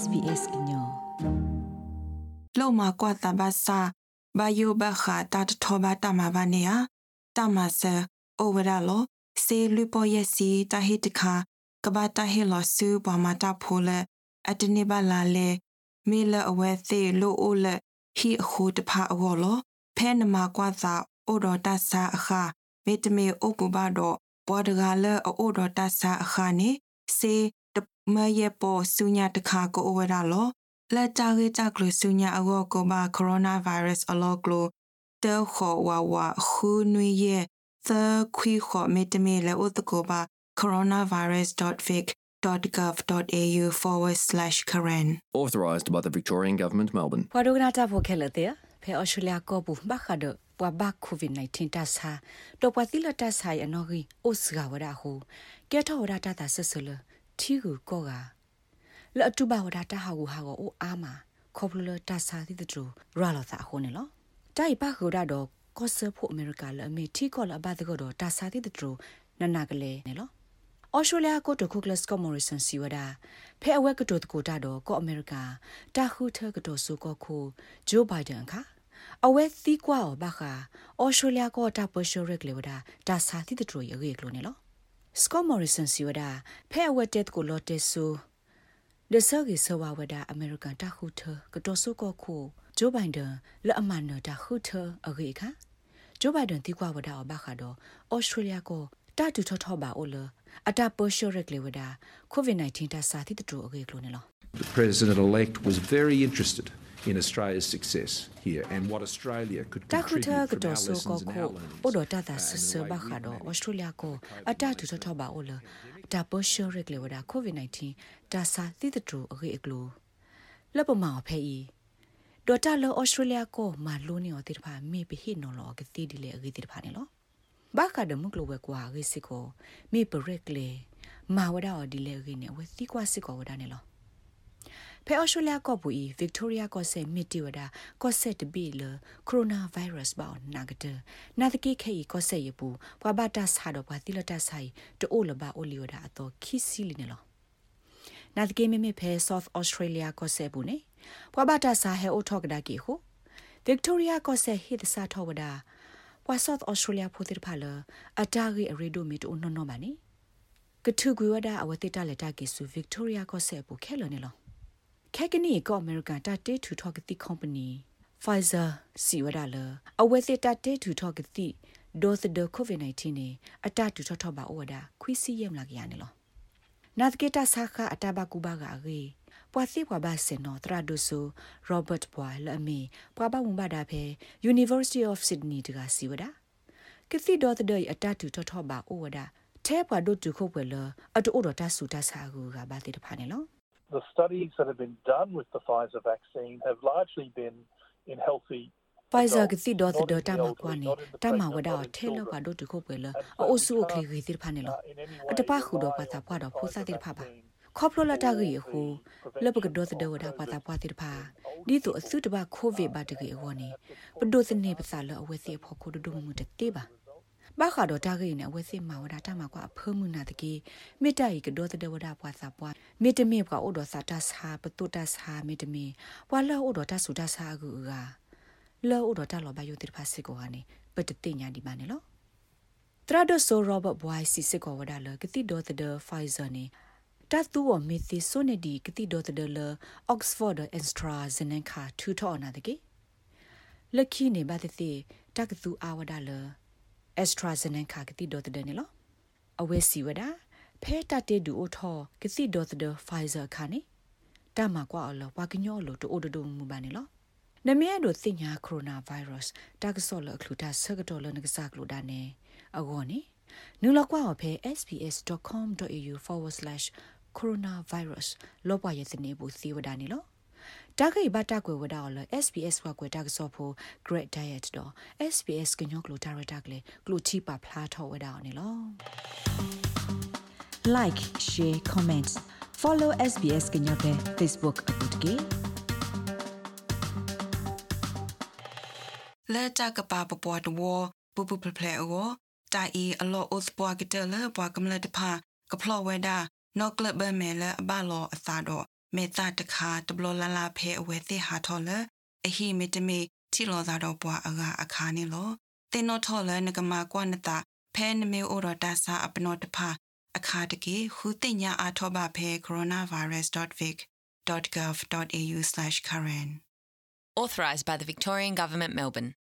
SBS ညောလောမကွာတဘာစာဘာယိုဘခါတတ်ထောဘာတမဘာနေယတမဆာအိုဝရလောစေလူပေါ်ယစီတဟိတခါကဘာတဟိလောဆူဘမတာဖိုလအတနေပါလာလေမေလအဝဲသေးလိုအိုလဟီအခုတဖာအောလောဖဲနမကွာသာအိုတော်တဆာအခါမေတမေအိုပူဘာတော့ဘောဒဂါလအိုတော်တဆာအခါနေစေ တမယေပေါ်ဆုညာတခါကိုဝရလောလက်တာရေတာကလဆုညာအောကိုဘာကိုရိုနာဗိုင်းရပ်စ်အလောကလိုတဲခေါ်ဝါဝါခူနွေရဲ့သခွီခေါ်မေတမေလေဥတကိုဘာ coronavirus.vic.gov.au forward slash Karen. Authorised by the Victorian Government, Melbourne. ဝါဒုကနာတာဖိုခဲလက်တဲ့ဖေအော်စတြေးလျကောပူဘခါဒပွာဘကိုဗစ် -19 တဆာတော့ပတိလတဆာယနော်ဂီအိုစဂဝရဟုကဲထောဝရတာတာဆဆလ ထီကူကောကလအတူပါဝဒတာဟာကိုဟာကိုအိုအားမှာခေါပလတဆာတိတူရာလောသာခုန်နော်တိုင်ပါခူရတော့ကောဆဖို့အမေရိကလအမေထီကောလအဘတ်ကတော့တာဆာတိတူနနာကလေးနော်ဩစတြေးလျကိုတိုခုကလစ်ကောမော်ရီဆန်စီဝဒါဖဲအဝဲကတိုတကိုတာတော့ကောအမေရိကတာခုထကတိုဆိုကောခုဂျိုးဘိုင်ဒန်ခါအဝဲသီးကွာဘခါဩစတြေးလျကိုတာပရှိုရက်လေဝဒါတာစာတိတူရရေကလို့နေလော စကောမော်ရီဆန်စီဝဒါဖဲအဝဲတက်ကိုလော်တက်ဆူဒဆာဂီဆဝဝဒါအမေရိကန်တာခုထကတိုဆိုကောခုဂျိုးဘိုင်ဒန်လအမန်နတာခုထအရေခါဂျိုးဘိုင်ဒန်တီကွာဝဒါဘခါတော့ဩစတြေးလျကိုတာတူထောထောပါအိုလအတာပိုရှိုရက်လေဝဒါ COVID-19 တာစာတိတူအကေကလို့နေလော The president elect was very interested in Australia's success here and what Australia could contribute from our lessons and our learnings. Odo ta ta sese ba kha do Australia ko ata tu to ba ola ta po sure rek le wada COVID-19 ta sa ti the tru agi eklo. La ba ma phe i. Do ta lo Australia ko ma lo ni o ti pha me bi hi no lo ke ti di le agi ti pha ne lo. Ba kha de mu klo we kwa agi sik ko me brek le ma wada o di le agi ne we ti kwa sik ko wada ne lo. ရင်းနဲ့ဝသီကွာစစ်ကိုဝဒါနေလောဖဲအော်ရှိုလျာကောပူဤဗစ်တိုးရီယာကောဆေမီတီဝဒါကောဆေတဘီလကိုရိုနာဗိုင်းရပ်စ်ဘောနာဂတနာတကိခေကောဆေယပူဘွာဘတာဆာတော့ဘွာတိလတဆိုင်တိုလဘအိုလီဝဒါအတော်ခီစီလီနေလောနာတကိမေမေဖဲ South Australia ကောဆေဘူးနေဘွာဘတာဆာဟဲအိုထောက်ကဒါကီဟု Victoria ကောဆေဟိတဆာထောဝဒါပွာ South Australia ဖိုတိဖာလအတာဂီအရီဒိုမီတိုနော်နော်ပါနေကထုကွေဝဒအဝတိတလက်တကီဆူ Victoria ကောဆေပူခဲလနေလော ခဲကနီကော American တတေထူထော့ကတိ company Pfizer စီဝဒလအဝတိတတေထူထော့ကတိဒိုသဒ COVID-19 နေအတတူထော့ထော့ပါဩဝဒခွီစီယမ်လာကရနေလောနတ်ကေတာဆာခအတဘကူဘာကရေပွာစီပွာဘစင်နော်တရာဒိုဆိုရောဘတ်ပွာလအမီပွာဘဝံဘာဒါဖဲ University of Sydney တကစီဝဒကတိဒေါ်တဒိအတတူထော့ထော့ပါဩဝဒထဲပွာဒိုတူခုတ်ွယ်လအတူတော်တဆူတဆာကူကဘာတိတဖာနေလော The studies that have been done with the Pfizer vaccine have largely been in healthy Pfizer ကတိဒေါ်တတမကွာနေတမဝဒါထဲလပါဒိုတူခုတ်ွယ်လအိုဆူကလီဂီတိဖာနေလောအတပခုတော့ပါတာပွားတော့ဖိုးစားတိဖာပါခေါပလိုလာတာကြီးဟူလပကဒေါ်တဲ့ဝဒါပါတာပွားတိဖာဒီတို့အစုတပါကိုဗစ်ပါတကြီးဟောနေပဒိုစနေပစာလအဝဲစီဖို့ကိုဒုမှုတတေးပါ ဘာခါတော့တာဂိနေဝဲစစ်မာဝဒတာမကွာဖမှုနာတကေမေတ္တာဤကဒေါ်တဲ့ဝဒပွားစာပွားမေတ္တမေကွာဩဒေါ်စာတဆာပတုတဆာမေတ္တမေပွာလောဩဒေါ်တဆူတဆာကူကလောဩဒေါ်တလောဘယုတိဖာစစ်ကိုကနေပတတိညာဒီမနေလောတရဒဆိုရောဘတ်ဘွိုင်စီစစ်ကိုဝဒါလကတိဒေါ်တဲ့ဖိုင်ဇာနေတတူဝမီသီဆိုနေဒီကတိဒေါ်တဲ့လအော့က်စဖော်ဒအက်စထရာဇနန်ခါထူထောနာတကေလခိနေဘာတဲ့တကသူအာဝဒါလ AstraZeneca ကတိဒေါ်တဲ့နေလောအဝဲစီဝဒဖဲတတေဒူအိုထောကတိဒေါ်တဲ့ Pfizer ခါနေတမကွာအလောဝါကညောလိုတိုအိုဒဒုံမူပါနေလောနမေဒိုသိညာကိုရိုနာဗိုင်းရပ်စ်တာကဆောလအခလူတာဆကတော်လနကစားကလူတာနေအကောနေနူလောက်ကွာဖဲ sbs.com.au/coronavirus လောပွားရဲ့စနေဘူးစီဝဒနေလော တာဂိဘတာကွယ်ဝဒါလ SBS ဝကွယ်တာကစောဖို့ Great Diet တော့ SBS ကညောကလိုတာရတာကလေကလိုချီပါဖလားထောဝဒါနေလော Like share comment follow SBS ကညောတဲ့ Facebook အပုတ်ကေလဲတာကပါပပွားတော့ပူပူဖဖလဲအောတိုင်အီအလောဥစပွားကတလဲပွားကမလတဖာကဖလောဝဲဒါနော့ကလဘမဲလဲအဘလောအသာတော့ မေတာတခါတဘလလလာဖဲအဝဲသိဟာထော်လအဟိမေတမေချီလောသာတော့ပွားအကအခါနေလောတင်နောထော်လနကမာကွာနတာဖဲနမေဩရတာစာအပနောတဖာအခါတကေခုတင်ညာအာထောဘဖဲ coronavirus.vic.gov.au/current Authorised by the Victorian Government, Melbourne.